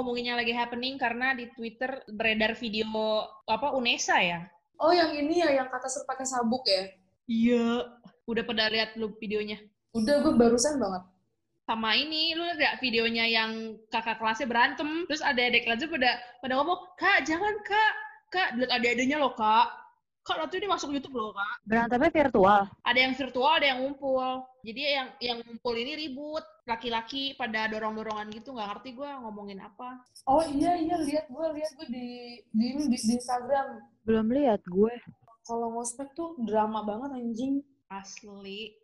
ngomonginnya lagi happening karena di Twitter beredar video apa Unesa ya? Oh yang ini ya, yang kata suruh pakai sabuk ya? Iya. Udah pada lihat lu videonya? Udah, gue barusan banget. Sama ini, lu lihat videonya yang kakak kelasnya berantem, terus ada adik kelasnya pada pada ngomong, kak jangan kak, kak lihat adik-adiknya loh kak. Kak, nanti ini masuk YouTube loh, Kak. Berantemnya virtual. Ada yang virtual, ada yang ngumpul. Jadi yang yang ngumpul ini ribut. Laki-laki pada dorong-dorongan gitu, nggak ngerti gue ngomongin apa. Oh iya, iya, lihat gue, lihat gue di, di, di, di Instagram. Belum lihat gue. Kalau ngospek tuh drama banget anjing. Asli.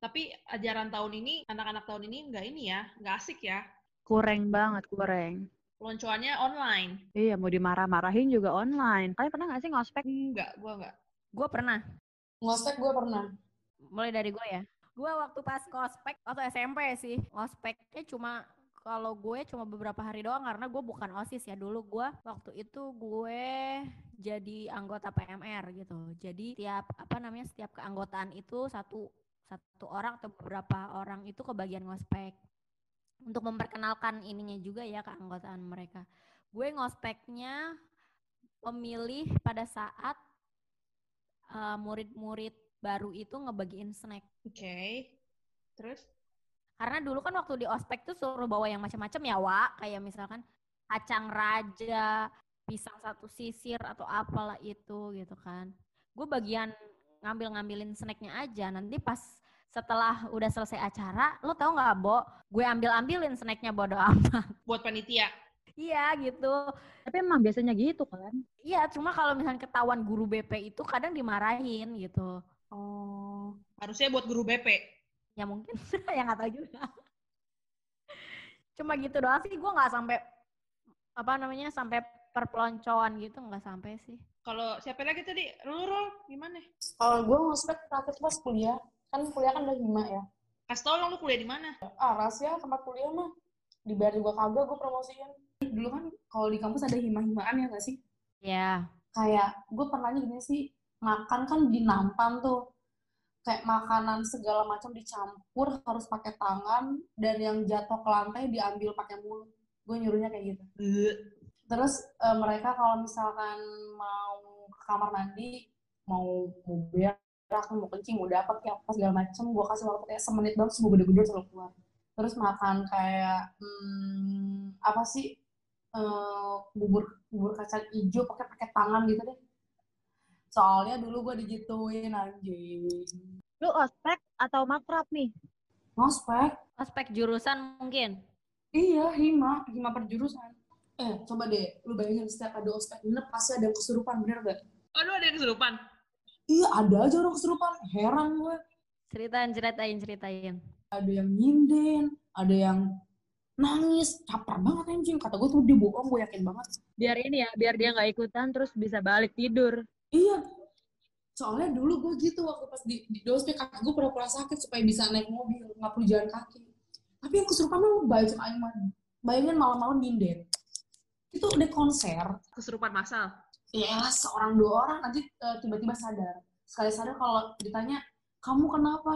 Tapi ajaran tahun ini, anak-anak tahun ini nggak ini ya, nggak asik ya. Kurang banget, kurang. Peloncoannya online. Iya, mau dimarah-marahin juga online. Kalian pernah nggak sih ngospek? Enggak, gue nggak. Gue pernah. Ngospek gue pernah. Mulai dari gue ya. Gue waktu pas ngospek, waktu SMP sih, ngospeknya cuma kalau gue cuma beberapa hari doang karena gue bukan OSIS ya dulu gue waktu itu gue jadi anggota PMR gitu. Jadi tiap apa namanya setiap keanggotaan itu satu satu orang atau beberapa orang itu kebagian ngospek untuk memperkenalkan ininya juga ya keanggotaan mereka. Gue ngospeknya memilih pada saat uh, murid-murid baru itu ngebagiin snack. Oke. Okay. Terus? Karena dulu kan waktu di ospek tuh suruh bawa yang macam-macam ya, Wak. Kayak misalkan kacang raja, pisang satu sisir atau apalah itu gitu kan. Gue bagian ngambil-ngambilin snacknya aja. Nanti pas setelah udah selesai acara, lo tau nggak, Bo? Gue ambil-ambilin snacknya bodo amat. Buat panitia? Iya gitu. Tapi emang biasanya gitu kan? Iya, cuma kalau misalnya ketahuan guru BP itu kadang dimarahin gitu. Oh, harusnya buat guru BP. Ya mungkin, ya nggak tahu juga. Cuma gitu doang sih, gue nggak sampai apa namanya sampai perpeloncoan gitu nggak sampai sih. Kalau siapa lagi tadi? Rul, gimana? Kalau gue ngospek terakhir pas kuliah, kan kuliah kan udah lima ya. Kasih tau lu kuliah di mana? Ah, rahasia tempat kuliah mah. Dibayar juga kagak gue promosiin. Dulu kan kalau di kampus ada hima-himaan ya gak sih? Iya. Kayak gue pernahnya gini sih, makan kan di nampan tuh. Kayak makanan segala macam dicampur harus pakai tangan dan yang jatuh ke lantai diambil pakai mulut. Gue nyuruhnya kayak gitu. Terus uh, mereka kalau misalkan mau ke kamar mandi, mau mau berak, mau kencing, mau dapat kayak apa segala macem, gue kasih waktu kayak semenit doang, gue gede-gede selalu keluar. Terus makan kayak hmm, apa sih uh, bubur bubur kacang hijau pakai pakai tangan gitu deh. Soalnya dulu gue digituin anjing. Lu ospek atau makrab nih? Ospek. Ospek jurusan mungkin? Iya, hima, hima perjurusan. Eh, coba deh, lu bayangin setiap ada ospek nginep pasti ada yang kesurupan, bener gak? Aduh, ada yang kesurupan? Iya, ada aja orang kesurupan. Heran gue. Ceritain, ceritain, ceritain. Ada yang nyinden, ada yang nangis, caper banget anjing. Kata gue tuh dia bohong, gue yakin banget. Biar ini ya, biar dia nggak ikutan terus bisa balik tidur. Iya. Soalnya dulu gue gitu waktu pas di, di ospek kaki gue pura-pura sakit supaya bisa naik mobil, nggak perlu jalan kaki. Tapi yang kesurupan lu bayangin aing Bayangin malam-malam nyinden itu udah konser kesurupan masal ya seorang dua orang nanti uh, tiba-tiba sadar. Sekali sadar kalau ditanya kamu kenapa?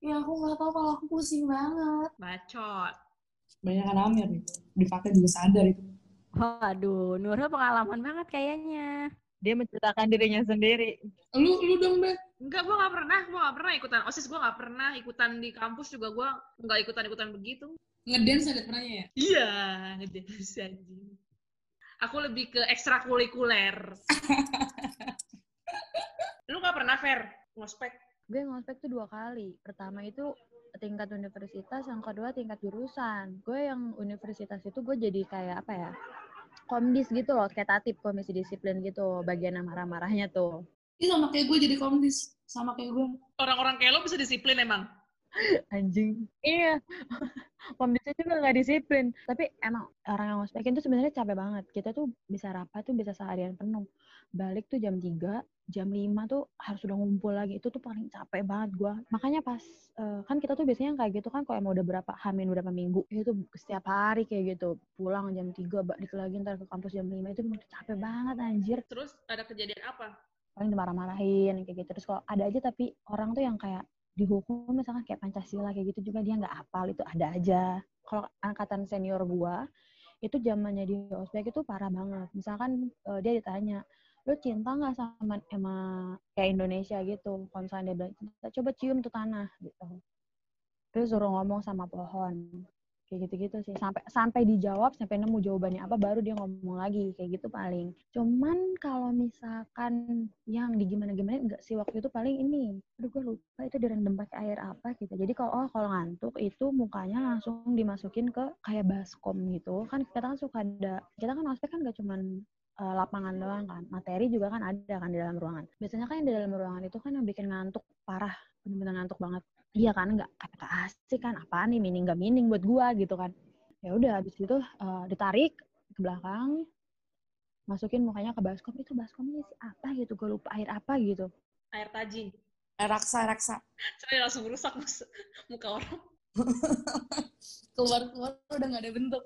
Ya aku nggak tahu kalau aku pusing banget. Bacot. Banyak kan Amir itu dipakai juga sadar itu. Waduh Nurul pengalaman banget kayaknya. Dia menceritakan dirinya sendiri. Lu lu dong deh Enggak, gue gak pernah, gue gak pernah ikutan OSIS, gue gak pernah ikutan di kampus juga gue gak ikutan-ikutan begitu. Ngedance ada pernahnya ya? Iya, ngedance anjing aku lebih ke ekstrakurikuler. lu gak pernah fair ngospek? Gue ngospek tuh dua kali. Pertama itu tingkat universitas, yang kedua tingkat jurusan. Gue yang universitas itu gue jadi kayak apa ya? Komdis gitu loh, kayak tatip komisi disiplin gitu, bagian yang marah-marahnya tuh. Ini sama kayak gue jadi komdis, sama kayak gue. Orang-orang kayak lo bisa disiplin emang? Anjing. Iya. Komdisnya juga nggak disiplin. Tapi emang orang yang ngospekin tuh sebenarnya capek banget. Kita tuh bisa rapat tuh bisa seharian penuh. Balik tuh jam 3, jam 5 tuh harus udah ngumpul lagi. Itu tuh paling capek banget gue. Makanya pas, uh, kan kita tuh biasanya kayak gitu kan kalau mau udah berapa, hamin berapa minggu. Itu setiap hari kayak gitu. Pulang jam 3, balik lagi ntar ke kampus jam 5. Itu capek banget anjir. Terus ada kejadian apa? Paling dimarah-marahin kayak gitu. Terus kalau ada aja tapi orang tuh yang kayak dihukum misalkan kayak Pancasila kayak gitu juga dia nggak hafal itu ada aja. Kalau angkatan senior gua itu zamannya di ospek itu parah banget. Misalkan uh, dia ditanya lu cinta nggak sama sama kayak Indonesia gitu? Kalau misalnya dia bilang cinta coba cium tuh tanah gitu. Terus suruh ngomong sama pohon kayak gitu-gitu sih. Sampai sampai dijawab sampai nemu jawabannya apa baru dia ngomong lagi. Kayak gitu paling. Cuman kalau misalkan yang di gimana gimana enggak sih? Waktu itu paling ini aduh gue lupa itu direndam pakai air apa gitu. Jadi kalau oh kalau ngantuk itu mukanya langsung dimasukin ke kayak baskom gitu. Kan kita kan suka ada kita kan ospek kan gak cuman uh, lapangan doang kan. Materi juga kan ada kan di dalam ruangan. Biasanya kan yang di dalam ruangan itu kan yang bikin ngantuk parah. Bener-bener ngantuk banget iya kan nggak kata asik kan apa nih mining nggak mining buat gua gitu kan. Ya udah habis itu uh, ditarik ke belakang masukin mukanya ke baskom itu baskomnya sih apa? gitu gue lupa air apa? gitu. Air tajin. Air raksa raksa. Saya langsung rusak muka orang. Keluar keluar udah nggak ada bentuk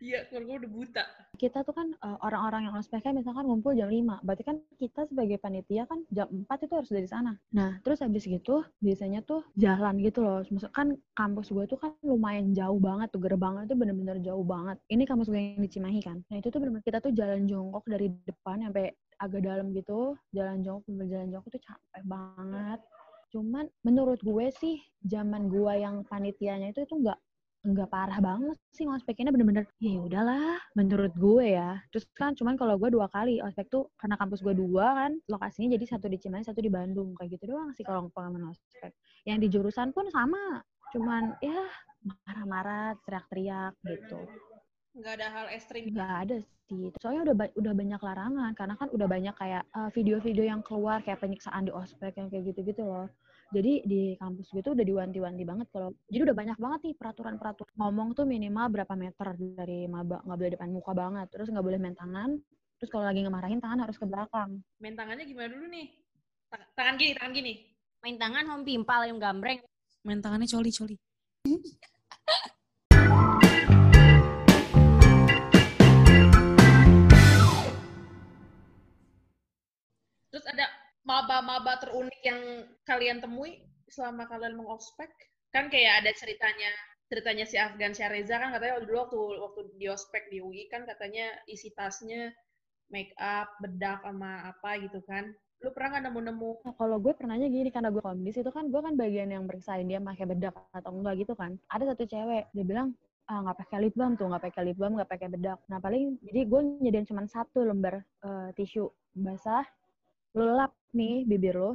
Iya, keluarga udah buta. Kita tuh kan uh, orang-orang yang ospeknya misalkan ngumpul jam 5. Berarti kan kita sebagai panitia kan jam 4 itu harus dari sana. Nah, terus habis gitu biasanya tuh jalan gitu loh. Misalkan kampus gue tuh kan lumayan jauh banget tuh. Gerbangnya tuh bener-bener jauh banget. Ini kampus gue yang di Cimahi kan. Nah, itu tuh bener-bener kita tuh jalan jongkok dari depan sampai agak dalam gitu. Jalan jongkok, jalan jongkok tuh capek banget. Cuman menurut gue sih zaman gue yang panitianya itu itu nggak nggak parah banget sih ngospeknya bener-bener ya udahlah menurut gue ya. Terus kan cuman kalau gue dua kali ospek tuh karena kampus gue dua kan lokasinya jadi satu di Cimahi satu di Bandung kayak gitu doang sih kalau pengalaman ospek. Yang di jurusan pun sama cuman ya marah-marah teriak-teriak gitu. Nggak ada hal ekstrim. Nggak ada sih. Soalnya udah udah banyak larangan karena kan udah banyak kayak eh, video-video uh, yang keluar kayak penyiksaan di ospek yang kayak gitu-gitu loh jadi di kampus gue tuh udah diwanti-wanti banget kalau jadi udah banyak banget nih peraturan-peraturan. Ngomong tuh minimal berapa meter dari maba nggak boleh depan muka banget. Terus nggak boleh main tangan. Terus kalau lagi ngemarahin tangan harus ke belakang. Main tangannya gimana dulu nih? Tangan gini tangan gini. Main tangan hom pimpal yang gambreng. Main tangannya coli coli. Terus ada maba-maba terunik yang kalian temui selama kalian mengospek? Kan kayak ada ceritanya ceritanya si Afgan Syareza kan katanya dulu waktu waktu di ospek di UI kan katanya isi tasnya make up, bedak sama apa gitu kan. Lu pernah nggak nemu-nemu? Nah, kalau gue pernahnya gini karena gue kondis itu kan gue kan bagian yang beriksain dia pakai bedak atau enggak gitu kan. Ada satu cewek dia bilang ah nggak pakai lip balm tuh nggak pakai lip balm nggak pakai bedak. Nah paling jadi gue nyediain cuma satu lembar uh, tisu basah lo lap nih bibir lo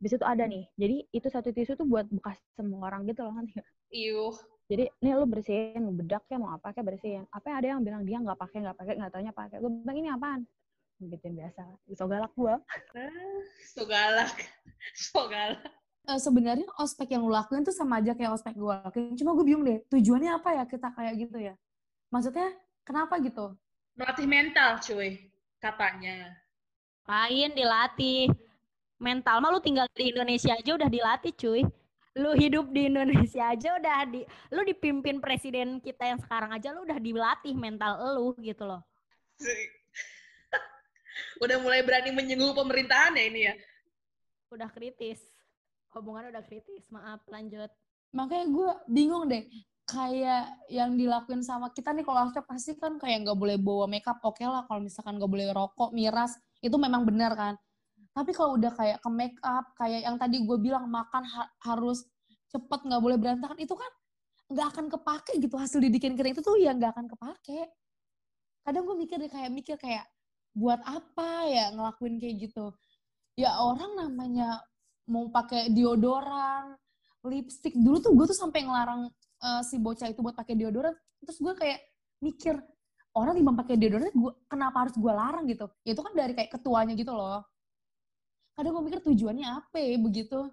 bisa tuh ada nih. Jadi itu satu tisu tuh buat bekas semua orang gitu loh kan Iuh. jadi nih lo bersihin bedak ya mau apa kayak bersihin. Apa yang ada yang bilang dia nggak pakai nggak pakai nggak tanya pakai. Gue bilang ini apaan? Gituin biasa. So galak gue ah, so galak. So galak. Uh, sebenarnya ospek yang lo lakuin tuh sama aja kayak ospek gue lakuin cuma gue bingung deh tujuannya apa ya kita kayak gitu ya? Maksudnya kenapa gitu? Melatih mental cuy katanya lain dilatih. Mental mah lu tinggal di Indonesia aja udah dilatih cuy. Lu hidup di Indonesia aja udah di lu dipimpin presiden kita yang sekarang aja lu udah dilatih mental lu gitu loh. udah mulai berani menyinggung pemerintahan ya ini ya. Udah kritis. Hubungan udah kritis. Maaf, lanjut. Makanya gue bingung deh kayak yang dilakuin sama kita nih kalau harusnya pasti kan kayak nggak boleh bawa makeup oke okay lah kalau misalkan nggak boleh rokok miras itu memang benar kan. Tapi kalau udah kayak ke make up kayak yang tadi gue bilang makan ha harus cepet nggak boleh berantakan itu kan nggak akan kepake gitu hasil didikin kering itu tuh ya nggak akan kepake. Kadang gue mikir deh kayak mikir kayak buat apa ya ngelakuin kayak gitu? Ya orang namanya mau pakai deodoran lipstick. Dulu tuh gue tuh sampai ngelarang uh, si bocah itu buat pakai deodoran. Terus gue kayak mikir orang timbang pakai deodoran gue kenapa harus gue larang gitu? Ya itu kan dari kayak ketuanya gitu loh. Kadang gue mikir tujuannya apa ya begitu.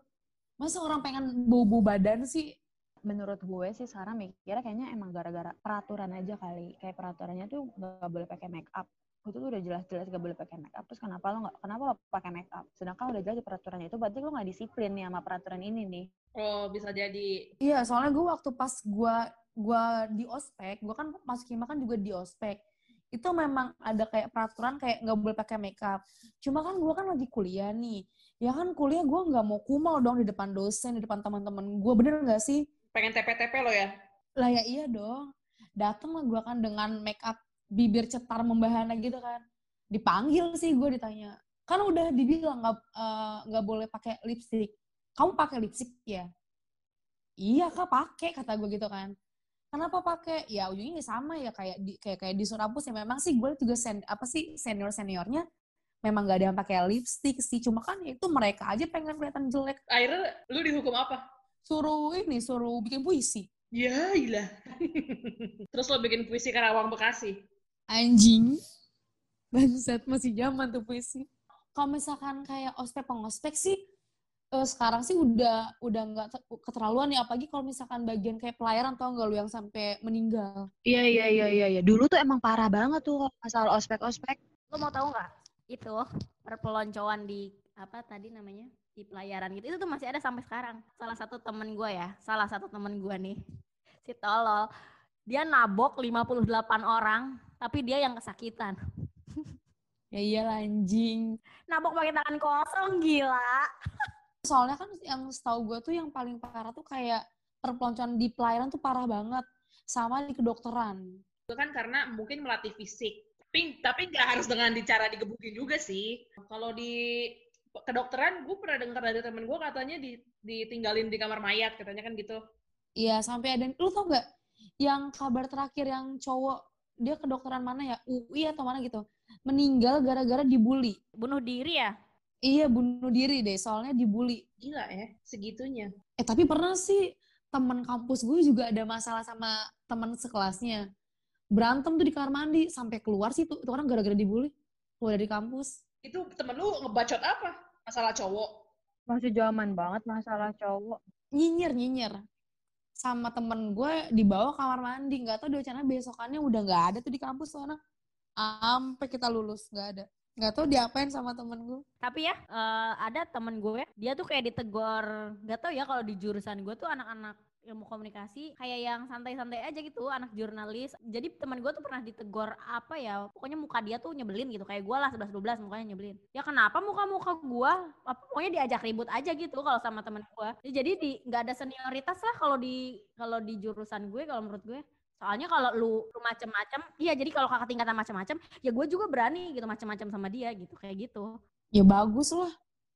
Masa orang pengen bau-bau badan sih? Menurut gue sih sekarang mikirnya kayaknya emang gara-gara peraturan aja kali. Kayak peraturannya tuh gak boleh pakai make up. Itu tuh udah jelas-jelas gak boleh pakai make up. Terus kenapa lo nggak kenapa lo pakai make up? Sedangkan udah jelas di peraturannya itu berarti lo nggak disiplin nih sama peraturan ini nih. Oh bisa jadi. Iya soalnya gue waktu pas gue gue di ospek gue kan masuk hima kan juga di ospek. Itu memang ada kayak peraturan kayak nggak boleh pakai makeup. Cuma kan gue kan lagi kuliah nih. Ya kan kuliah gue nggak mau kumal dong di depan dosen di depan teman-teman gue bener nggak sih? Pengen TP-TP lo ya? Lah ya iya dong. dateng lah gue kan dengan make up bibir cetar membahana gitu kan. Dipanggil sih gue ditanya. Kan udah dibilang nggak eh, nggak boleh pakai lipstick. Kamu pakai lipstick ya? Iya kak pakai kata gue gitu kan kenapa pakai? Ya ujungnya sama ya kayak di kayak kayak di Surabus ya. Memang sih gue juga sen, apa sih senior seniornya memang gak ada yang pakai lipstick sih. Cuma kan ya itu mereka aja pengen kelihatan jelek. Akhirnya lu dihukum apa? suruh ini suruh bikin puisi. Ya, gila. Terus lo bikin puisi Karawang Bekasi. anjing. Bangsat masih zaman tuh puisi. Kalau misalkan kayak ospek pengospek sih eh, sekarang sih udah udah nggak te- keterlaluan ya apalagi kalau misalkan bagian kayak pelayaran tau nggak lu yang sampai meninggal Iya iya iya iya iya. Dulu tuh emang parah banget tuh masalah ospek-ospek. Lo mau tahu nggak? Itu perpeloncoan di apa tadi namanya? Di pelayaran gitu. Itu tuh masih ada sampai sekarang. Salah satu temen gue ya, salah satu temen gue nih. Si tolol. Dia nabok 58 orang, tapi dia yang kesakitan. ya iyalah anjing Nabok pakai tangan kosong, gila. soalnya kan yang setahu gue tuh yang paling parah tuh kayak perpeloncoan di pelayaran tuh parah banget sama di kedokteran Itu kan karena mungkin melatih fisik. Tapi tapi nggak harus dengan cara digebukin juga sih. Kalau di kedokteran, gue pernah dengar dari temen gue katanya di, ditinggalin di kamar mayat, katanya kan gitu. Iya sampai ada lu tau gak yang kabar terakhir yang cowok dia kedokteran mana ya UI atau mana gitu meninggal gara-gara dibully Bunuh diri ya? Iya bunuh diri deh soalnya dibully Gila ya, segitunya. eh tapi pernah sih temen kampus gue juga ada masalah sama teman sekelasnya berantem tuh di kamar mandi sampai keluar sih tuh, tuh orang gara-gara dibully keluar dari kampus Itu temen lu ngebacot apa? Masalah cowok. Masih zaman banget masalah cowok. nyinyir nyinyir sama temen gue dibawa kamar mandi nggak tahu di wacana besokannya udah nggak ada tuh di kampus tuh anak sampai kita lulus nggak ada nggak tahu diapain sama temen gue Tapi ya eh, ada temen gue, dia tuh kayak ditegor, gak tau ya kalau di jurusan gue tuh anak-anak ilmu komunikasi kayak yang santai-santai aja gitu, anak jurnalis. Jadi teman gue tuh pernah ditegor apa ya, pokoknya muka dia tuh nyebelin gitu, kayak gue lah 11-12 mukanya nyebelin. Ya kenapa muka-muka gue, pokoknya diajak ribut aja gitu kalau sama temen gue. Jadi di nggak ada senioritas lah kalau di kalau di jurusan gue kalau menurut gue. Soalnya kalau lu, lu macem-macem, iya jadi kalau kakak tingkatan macem-macem, ya gue juga berani gitu macem-macem sama dia gitu, kayak gitu. ya bagus lah.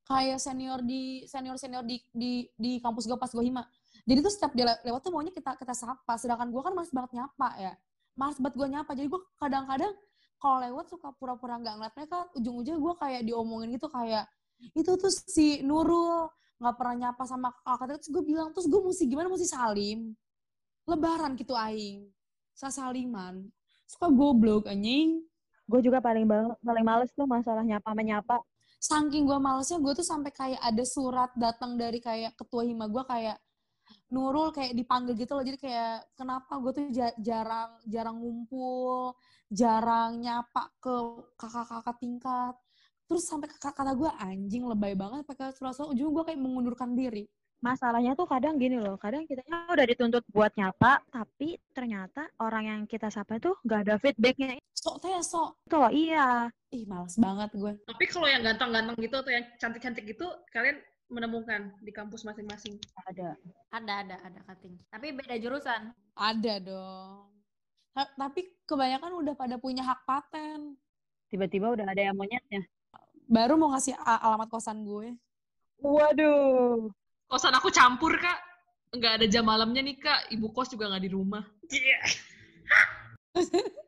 Kayak senior di senior senior di di di kampus gue pas gue hima. Jadi tuh setiap dia le- lewat tuh maunya kita kita sapa. Sedangkan gue kan malas banget nyapa ya. Malas banget gue nyapa. Jadi gue kadang-kadang kalau lewat suka pura-pura nggak ngeliat mereka ujung-ujungnya gue kayak diomongin gitu kayak itu tuh si Nurul nggak pernah nyapa sama kakak. Terus gue bilang terus gue mesti gimana? Mesti salim. Lebaran gitu aing sasaliman. Suka goblok anjing. Gue juga paling paling males tuh masalah nyapa. Menyapa. saking gue malesnya gue tuh sampai kayak ada surat datang dari kayak ketua hima gue kayak Nurul kayak dipanggil gitu loh. Jadi kayak kenapa gue tuh ja- jarang jarang ngumpul jarang nyapa ke kakak-kakak tingkat. Terus sampai kakak kata gue anjing lebay banget. Pakai surat-surat ujung gue kayak mengundurkan diri Masalahnya tuh kadang gini loh, kadang kitanya udah dituntut buat nyapa, tapi ternyata orang yang kita sapa tuh gak ada feedbacknya sok teh sok itu loh, iya. ih males banget gue Tapi kalau yang ganteng-ganteng gitu atau yang cantik-cantik gitu, kalian menemukan di kampus masing-masing. Ada. Ada, ada, ada cutting. Tapi beda jurusan. ada dong Ta- tapi kebanyakan udah pada punya hak paten Tiba-tiba udah ada yang monyetnya. baru mau ngasih alamat kosan gue Waduh. Kosan aku campur, Kak. Nggak ada jam malamnya nih, Kak. Ibu kos juga nggak di rumah. Iya.